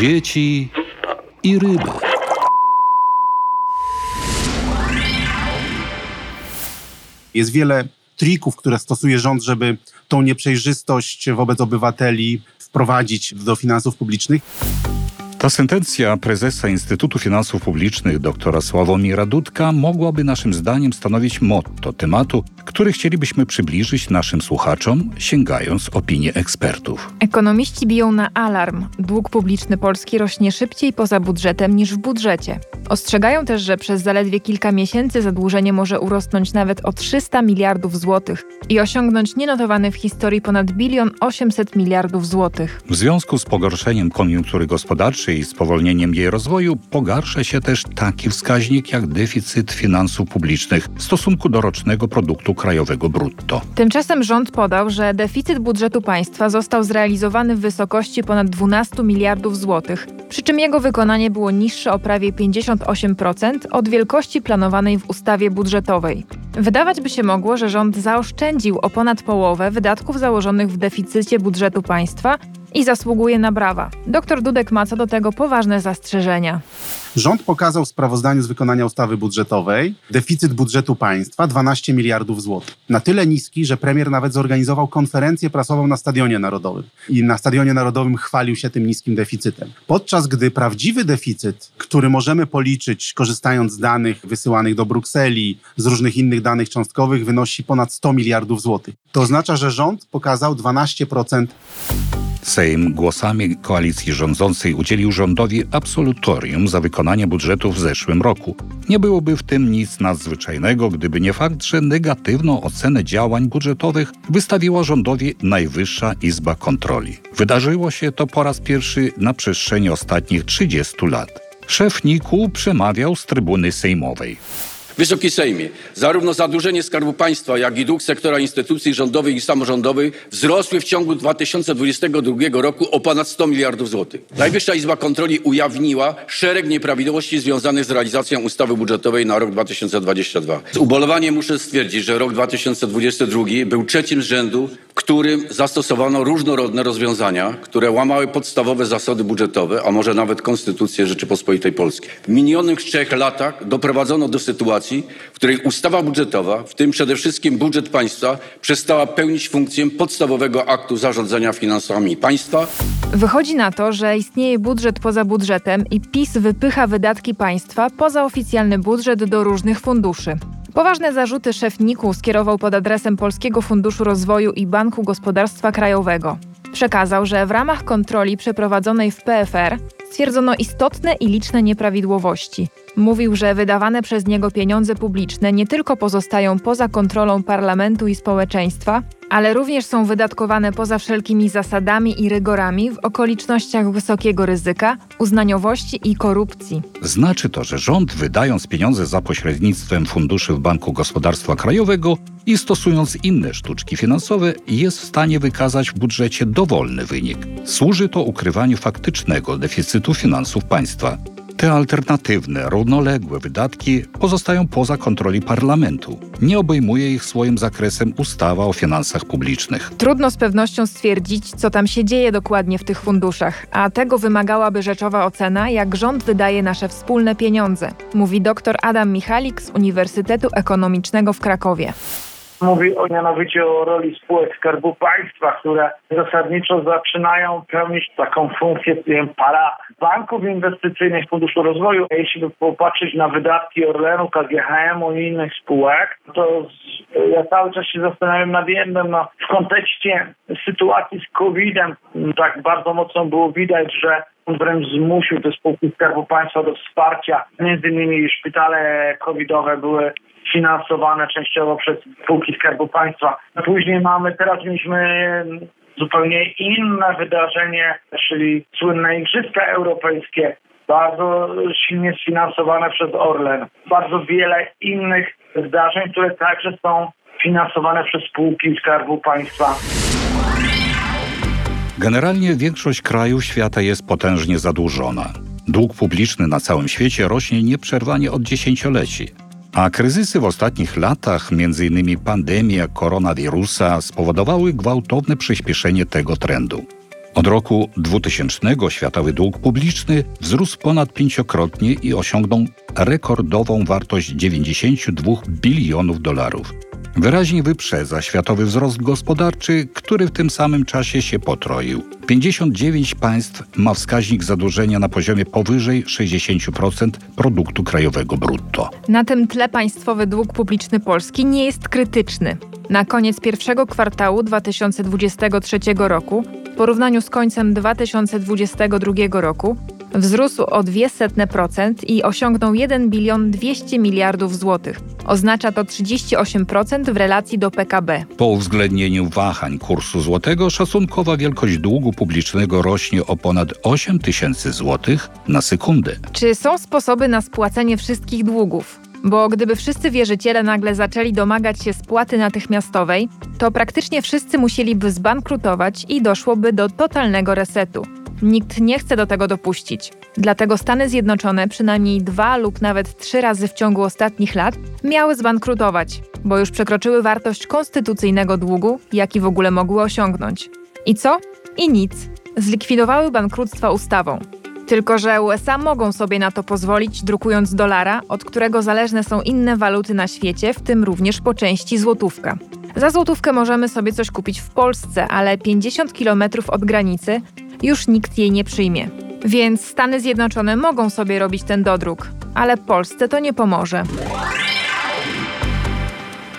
dzieci i ryby. Jest wiele trików, które stosuje rząd, żeby tą nieprzejrzystość wobec obywateli wprowadzić do finansów publicznych. Ta sentencja prezesa Instytutu Finansów Publicznych doktora Sławomira Dudka mogłaby naszym zdaniem stanowić motto tematu, który chcielibyśmy przybliżyć naszym słuchaczom, sięgając opinii ekspertów. Ekonomiści biją na alarm. Dług publiczny Polski rośnie szybciej poza budżetem niż w budżecie. Ostrzegają też, że przez zaledwie kilka miesięcy zadłużenie może urosnąć nawet o 300 miliardów złotych i osiągnąć nienotowany w historii ponad bilion 800 miliardów złotych. W związku z pogorszeniem koniunktury gospodarczej i spowolnieniem jej rozwoju pogarsza się też taki wskaźnik jak deficyt finansów publicznych w stosunku do rocznego produktu krajowego brutto. Tymczasem rząd podał, że deficyt budżetu państwa został zrealizowany w wysokości ponad 12 miliardów złotych, przy czym jego wykonanie było niższe o prawie 58% od wielkości planowanej w ustawie budżetowej. Wydawać by się mogło, że rząd zaoszczędził o ponad połowę wydatków założonych w deficycie budżetu państwa i zasługuje na brawa. Dr Dudek ma co do tego poważne zastrzeżenia. Rząd pokazał w sprawozdaniu z wykonania ustawy budżetowej deficyt budżetu państwa 12 miliardów złotych. Na tyle niski, że premier nawet zorganizował konferencję prasową na Stadionie Narodowym. I na Stadionie Narodowym chwalił się tym niskim deficytem. Podczas gdy prawdziwy deficyt, który możemy policzyć korzystając z danych wysyłanych do Brukseli, z różnych innych danych cząstkowych, wynosi ponad 100 miliardów złotych. To oznacza, że rząd pokazał 12% Sejm głosami koalicji rządzącej udzielił rządowi absolutorium za wykonanie budżetu w zeszłym roku. Nie byłoby w tym nic nadzwyczajnego, gdyby nie fakt, że negatywną ocenę działań budżetowych wystawiła rządowi Najwyższa Izba Kontroli. Wydarzyło się to po raz pierwszy na przestrzeni ostatnich 30 lat. Szef NIK-u przemawiał z trybuny sejmowej. Wysoki Sejmie, zarówno zadłużenie Skarbu Państwa, jak i dług sektora instytucji rządowych i samorządowych wzrosły w ciągu 2022 roku o ponad 100 miliardów złotych. Najwyższa Izba Kontroli ujawniła szereg nieprawidłowości związanych z realizacją ustawy budżetowej na rok 2022. Z ubolewaniem muszę stwierdzić, że rok 2022 był trzecim z rzędu, w którym zastosowano różnorodne rozwiązania, które łamały podstawowe zasady budżetowe, a może nawet Konstytucję Rzeczypospolitej Polskiej. W minionych trzech latach doprowadzono do sytuacji, w której ustawa budżetowa, w tym przede wszystkim budżet państwa, przestała pełnić funkcję podstawowego aktu zarządzania finansami państwa. Wychodzi na to, że istnieje budżet poza budżetem i PiS wypycha wydatki państwa poza oficjalny budżet do różnych funduszy. Poważne zarzuty szef NIK-u skierował pod adresem Polskiego Funduszu Rozwoju i Banku Gospodarstwa Krajowego. Przekazał, że w ramach kontroli przeprowadzonej w PFR stwierdzono istotne i liczne nieprawidłowości. Mówił, że wydawane przez niego pieniądze publiczne nie tylko pozostają poza kontrolą parlamentu i społeczeństwa, ale również są wydatkowane poza wszelkimi zasadami i rygorami w okolicznościach wysokiego ryzyka, uznaniowości i korupcji. Znaczy to, że rząd wydając pieniądze za pośrednictwem funduszy w Banku Gospodarstwa Krajowego i stosując inne sztuczki finansowe jest w stanie wykazać w budżecie dowolny wynik. Służy to ukrywaniu faktycznego deficytu finansów państwa. Te alternatywne, równoległe wydatki pozostają poza kontroli parlamentu. Nie obejmuje ich swoim zakresem ustawa o finansach publicznych. Trudno z pewnością stwierdzić, co tam się dzieje dokładnie w tych funduszach, a tego wymagałaby rzeczowa ocena, jak rząd wydaje nasze wspólne pieniądze, mówi dr Adam Michalik z Uniwersytetu Ekonomicznego w Krakowie. Mówi o mianowicie o roli spółek Skarbu Państwa, które zasadniczo zaczynają pełnić taką funkcję wiem, para banków inwestycyjnych, Funduszu Rozwoju. Jeśli by popatrzeć na wydatki Orlenu, KGHM-u i innych spółek, to ja cały czas się zastanawiam nad jednym, no, w kontekście sytuacji z COVID-em, tak bardzo mocno było widać, że on wręcz zmusił te spółki Skarbu Państwa do wsparcia. Między innymi szpitale covidowe były finansowane częściowo przez spółki Skarbu Państwa. Później mamy, teraz mieliśmy zupełnie inne wydarzenie, czyli słynne Igrzyska Europejskie, bardzo silnie sfinansowane przez Orlen. Bardzo wiele innych wydarzeń, które także są finansowane przez spółki Skarbu Państwa. Generalnie większość krajów świata jest potężnie zadłużona. Dług publiczny na całym świecie rośnie nieprzerwanie od dziesięcioleci. A kryzysy w ostatnich latach, m.in. pandemia koronawirusa, spowodowały gwałtowne przyspieszenie tego trendu. Od roku 2000 światowy dług publiczny wzrósł ponad pięciokrotnie i osiągnął rekordową wartość 92 bilionów dolarów. Wyraźnie wyprzedza światowy wzrost gospodarczy, który w tym samym czasie się potroił. 59 państw ma wskaźnik zadłużenia na poziomie powyżej 60% produktu krajowego brutto. Na tym tle państwowy dług publiczny Polski nie jest krytyczny. Na koniec pierwszego kwartału 2023 roku, w porównaniu z końcem 2022 roku, wzrósł o 0,02% i osiągnął 1 bilion 200 miliardów złotych. Oznacza to 38% w relacji do PKB. Po uwzględnieniu wahań kursu złotego szacunkowa wielkość długu publicznego rośnie o ponad 8 tysięcy złotych na sekundę. Czy są sposoby na spłacenie wszystkich długów? Bo gdyby wszyscy wierzyciele nagle zaczęli domagać się spłaty natychmiastowej, to praktycznie wszyscy musieliby zbankrutować i doszłoby do totalnego resetu. Nikt nie chce do tego dopuścić. Dlatego Stany Zjednoczone przynajmniej dwa lub nawet trzy razy w ciągu ostatnich lat miały zbankrutować, bo już przekroczyły wartość konstytucyjnego długu, jaki w ogóle mogły osiągnąć. I co? I nic. Zlikwidowały bankructwa ustawą. Tylko, że USA mogą sobie na to pozwolić, drukując dolara, od którego zależne są inne waluty na świecie, w tym również po części złotówka. Za złotówkę możemy sobie coś kupić w Polsce, ale 50 km od granicy już nikt jej nie przyjmie. Więc Stany Zjednoczone mogą sobie robić ten dodruk, ale Polsce to nie pomoże.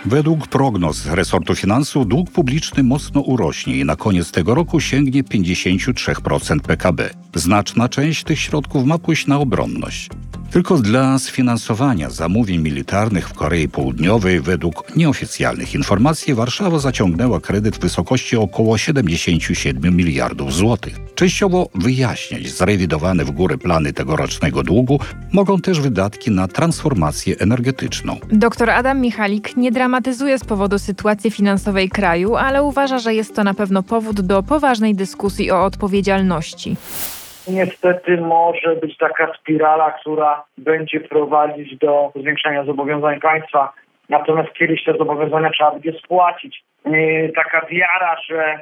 Według prognoz resortu finansów dług publiczny mocno urośnie i na koniec tego roku sięgnie 53% PKB. Znaczna część tych środków ma pójść na obronność. Tylko dla sfinansowania zamówień militarnych w Korei Południowej, według nieoficjalnych informacji, Warszawa zaciągnęła kredyt w wysokości około 77 miliardów złotych. Częściowo wyjaśniać zrewidowane w górę plany tegorocznego długu mogą też wydatki na transformację energetyczną. Dr Adam Michalik nie dramatyzuje z powodu sytuacji finansowej kraju, ale uważa, że jest to na pewno powód do poważnej dyskusji o odpowiedzialności. Niestety może być taka spirala, która będzie prowadzić do zwiększania zobowiązań państwa. Natomiast kiedyś te zobowiązania trzeba będzie spłacić. Yy, Taka wiara, że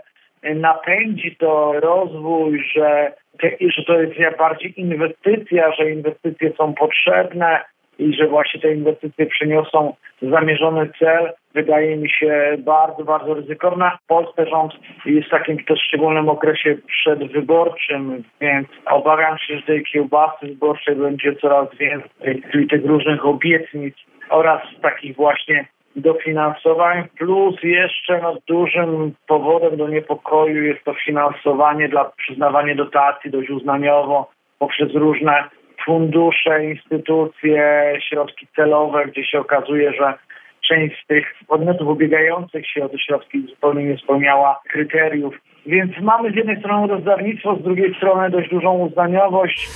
napędzi to rozwój, że, że to jest bardziej inwestycja, że inwestycje są potrzebne i że właśnie te inwestycje przyniosą zamierzony cel, wydaje mi się bardzo, bardzo ryzykowna. Polsce rząd jest w takim też szczególnym okresie przedwyborczym, więc obawiam się, że tej kiełbasy wyborczej będzie coraz więcej, czyli tych różnych obietnic oraz takich właśnie dofinansowań, plus jeszcze no, dużym powodem do niepokoju jest to finansowanie dla przyznawanie dotacji dość uznaniowo poprzez różne fundusze, instytucje, środki celowe, gdzie się okazuje, że część z tych podmiotów ubiegających się o te środki zupełnie nie spełniała kryteriów. Więc mamy z jednej strony rozdawnictwo, z drugiej strony dość dużą uznaniowość.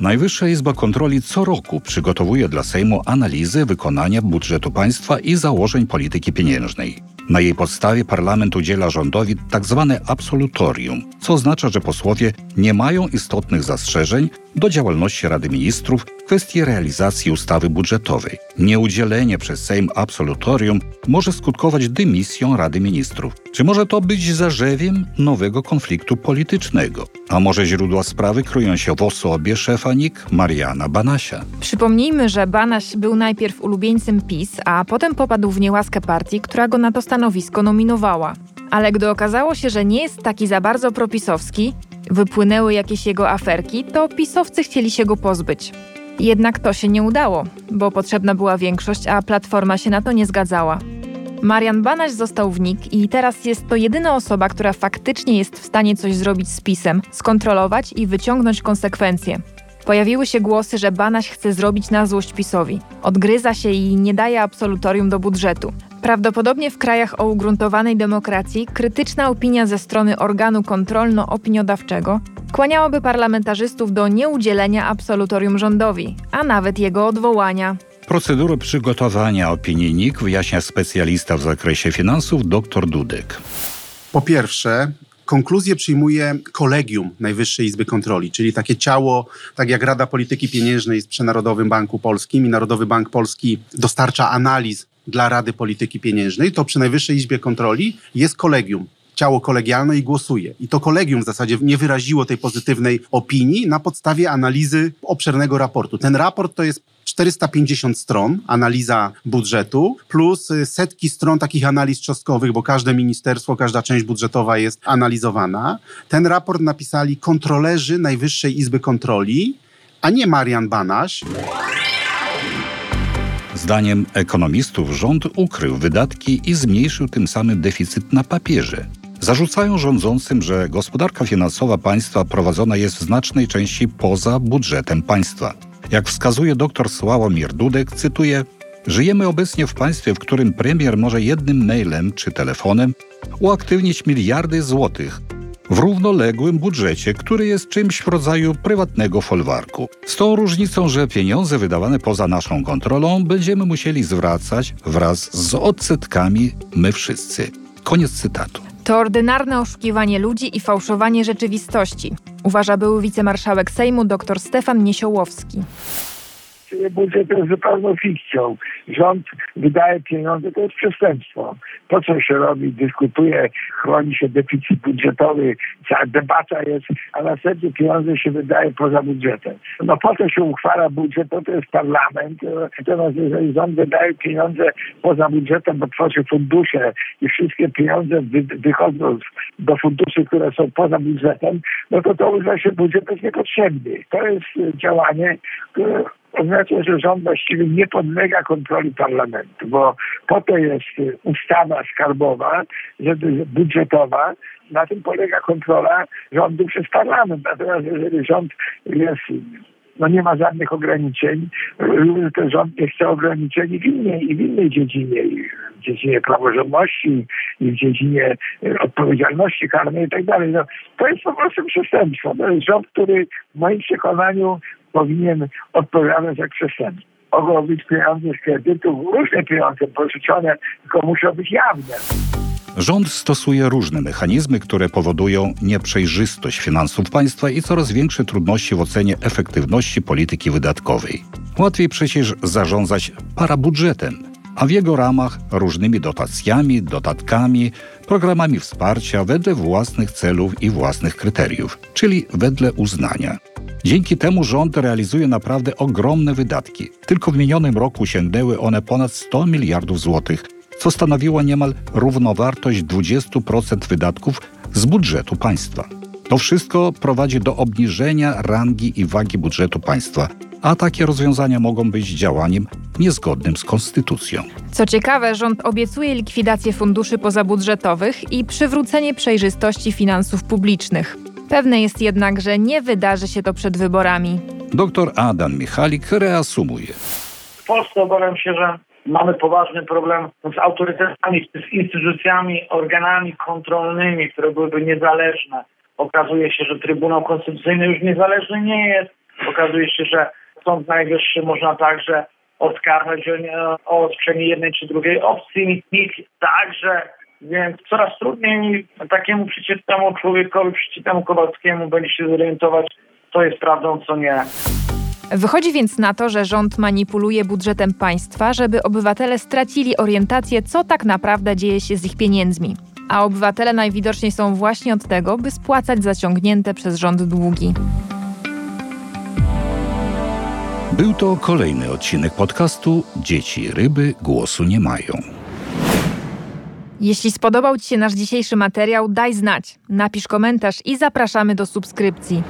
Najwyższa Izba Kontroli co roku przygotowuje dla Sejmu analizę wykonania budżetu państwa i założeń polityki pieniężnej. Na jej podstawie parlament udziela rządowi tzw. absolutorium, co oznacza, że posłowie nie mają istotnych zastrzeżeń do działalności Rady Ministrów w kwestii realizacji ustawy budżetowej. Nieudzielenie przez Sejm absolutorium może skutkować dymisją Rady Ministrów. Czy może to być zarzewiem nowego konfliktu politycznego? A może źródła sprawy kryją się w osobie szefa NIK Mariana Banasia? Przypomnijmy, że Banaś był najpierw ulubieńcem PiS, a potem popadł w niełaskę partii, która go na to stanowisko nominowała. Ale gdy okazało się, że nie jest taki za bardzo propisowski, wypłynęły jakieś jego aferki, to pisowcy chcieli się go pozbyć. Jednak to się nie udało, bo potrzebna była większość, a Platforma się na to nie zgadzała. Marian Banaś został w NIK i teraz jest to jedyna osoba, która faktycznie jest w stanie coś zrobić z PiSem, skontrolować i wyciągnąć konsekwencje. Pojawiły się głosy, że Banaś chce zrobić na złość PiSowi. Odgryza się i nie daje absolutorium do budżetu. Prawdopodobnie w krajach o ugruntowanej demokracji krytyczna opinia ze strony organu kontrolno-opiniodawczego kłaniałaby parlamentarzystów do nieudzielenia absolutorium rządowi, a nawet jego odwołania. Procedurę przygotowania opinii NIK wyjaśnia specjalista w zakresie finansów dr Dudek. Po pierwsze, konkluzję przyjmuje kolegium Najwyższej Izby Kontroli, czyli takie ciało, tak jak Rada Polityki Pieniężnej jest przy Narodowym Banku Polskim i Narodowy Bank Polski dostarcza analiz dla Rady Polityki Pieniężnej, to przy Najwyższej Izbie Kontroli jest kolegium. Ciało kolegialne i głosuje. I to kolegium w zasadzie nie wyraziło tej pozytywnej opinii na podstawie analizy obszernego raportu. Ten raport to jest 450 stron, analiza budżetu, plus y, setki stron takich analiz cząstkowych, bo każde ministerstwo, każda część budżetowa jest analizowana. Ten raport napisali kontrolerzy Najwyższej Izby Kontroli, a nie Marian Banaś. Zdaniem ekonomistów rząd ukrył wydatki i zmniejszył tym samym deficyt na papierze. Zarzucają rządzącym, że gospodarka finansowa państwa prowadzona jest w znacznej części poza budżetem państwa. Jak wskazuje dr Sławomir Dudek, cytuję: Żyjemy obecnie w państwie, w którym premier może jednym mailem czy telefonem uaktywnić miliardy złotych w równoległym budżecie, który jest czymś w rodzaju prywatnego folwarku. Z tą różnicą, że pieniądze wydawane poza naszą kontrolą będziemy musieli zwracać wraz z odsetkami my wszyscy. Koniec cytatu. To ordynarne oszukiwanie ludzi i fałszowanie rzeczywistości, uważa były wicemarszałek Sejmu dr Stefan Niesiołowski. Budżet jest zupełną fikcją. Rząd wydaje pieniądze, to jest przestępstwo. Po co się robi, dyskutuje, chroni się deficyt budżetowy, cała debata jest, a następnie pieniądze się wydaje poza budżetem. No po co się uchwala budżet, to, to jest parlament. Natomiast jeżeli rząd wydaje pieniądze poza budżetem, bo tworzy fundusze i wszystkie pieniądze wy, wychodzą do funduszy, które są poza budżetem, no to to uważa się budżet jest niepotrzebny. To jest działanie, które oznacza, że rząd właściwie nie podlega kontroli parlamentu, bo po to jest ustawa skarbowa, żeby budżetowa, na tym polega kontrola rządu przez parlament. Natomiast jeżeli rząd jest no nie ma żadnych ograniczeń. Ten rząd nie chce ograniczeń w innej, i w innej dziedzinie, w dziedzinie praworządności, i w dziedzinie odpowiedzialności karnej i tak dalej. No, to jest po prostu przestępstwo. To jest rząd, który w moim przekonaniu powinien odpowiadać za przestępstwo. Mogą być pieniądze z kredytów, różne pieniądze pożyczone, tylko muszą być jawne. Rząd stosuje różne mechanizmy, które powodują nieprzejrzystość finansów państwa i coraz większe trudności w ocenie efektywności polityki wydatkowej. Łatwiej przecież zarządzać parabudżetem, a w jego ramach różnymi dotacjami, dodatkami, programami wsparcia wedle własnych celów i własnych kryteriów, czyli wedle uznania. Dzięki temu rząd realizuje naprawdę ogromne wydatki. Tylko w minionym roku sięgnęły one ponad 100 miliardów złotych, co stanowiło niemal równowartość 20% wydatków z budżetu państwa. To wszystko prowadzi do obniżenia rangi i wagi budżetu państwa, a takie rozwiązania mogą być działaniem niezgodnym z konstytucją. Co ciekawe, rząd obiecuje likwidację funduszy pozabudżetowych i przywrócenie przejrzystości finansów publicznych. Pewne jest jednak, że nie wydarzy się to przed wyborami. Dr Adam Michalik reasumuje. W Polsce obawiam się, że mamy poważny problem z autorytetami, z instytucjami, organami kontrolnymi, które byłyby niezależne. Okazuje się, że Trybunał Konstytucyjny już niezależny nie jest. Okazuje się, że Sąd Najwyższy można także oskarżać o, o jednej czy drugiej opcji. NIK także więc coraz trudniej takiemu przeciętnemu człowiekowi, przeciętnemu Kowalskiemu będzie się zorientować, co jest prawdą, co nie. Wychodzi więc na to, że rząd manipuluje budżetem państwa, żeby obywatele stracili orientację, co tak naprawdę dzieje się z ich pieniędzmi. A obywatele najwidoczniej są właśnie od tego, by spłacać zaciągnięte przez rząd długi. Był to kolejny odcinek podcastu Dzieci ryby głosu nie mają. Jeśli spodobał Ci się nasz dzisiejszy materiał, daj znać, napisz komentarz i zapraszamy do subskrypcji.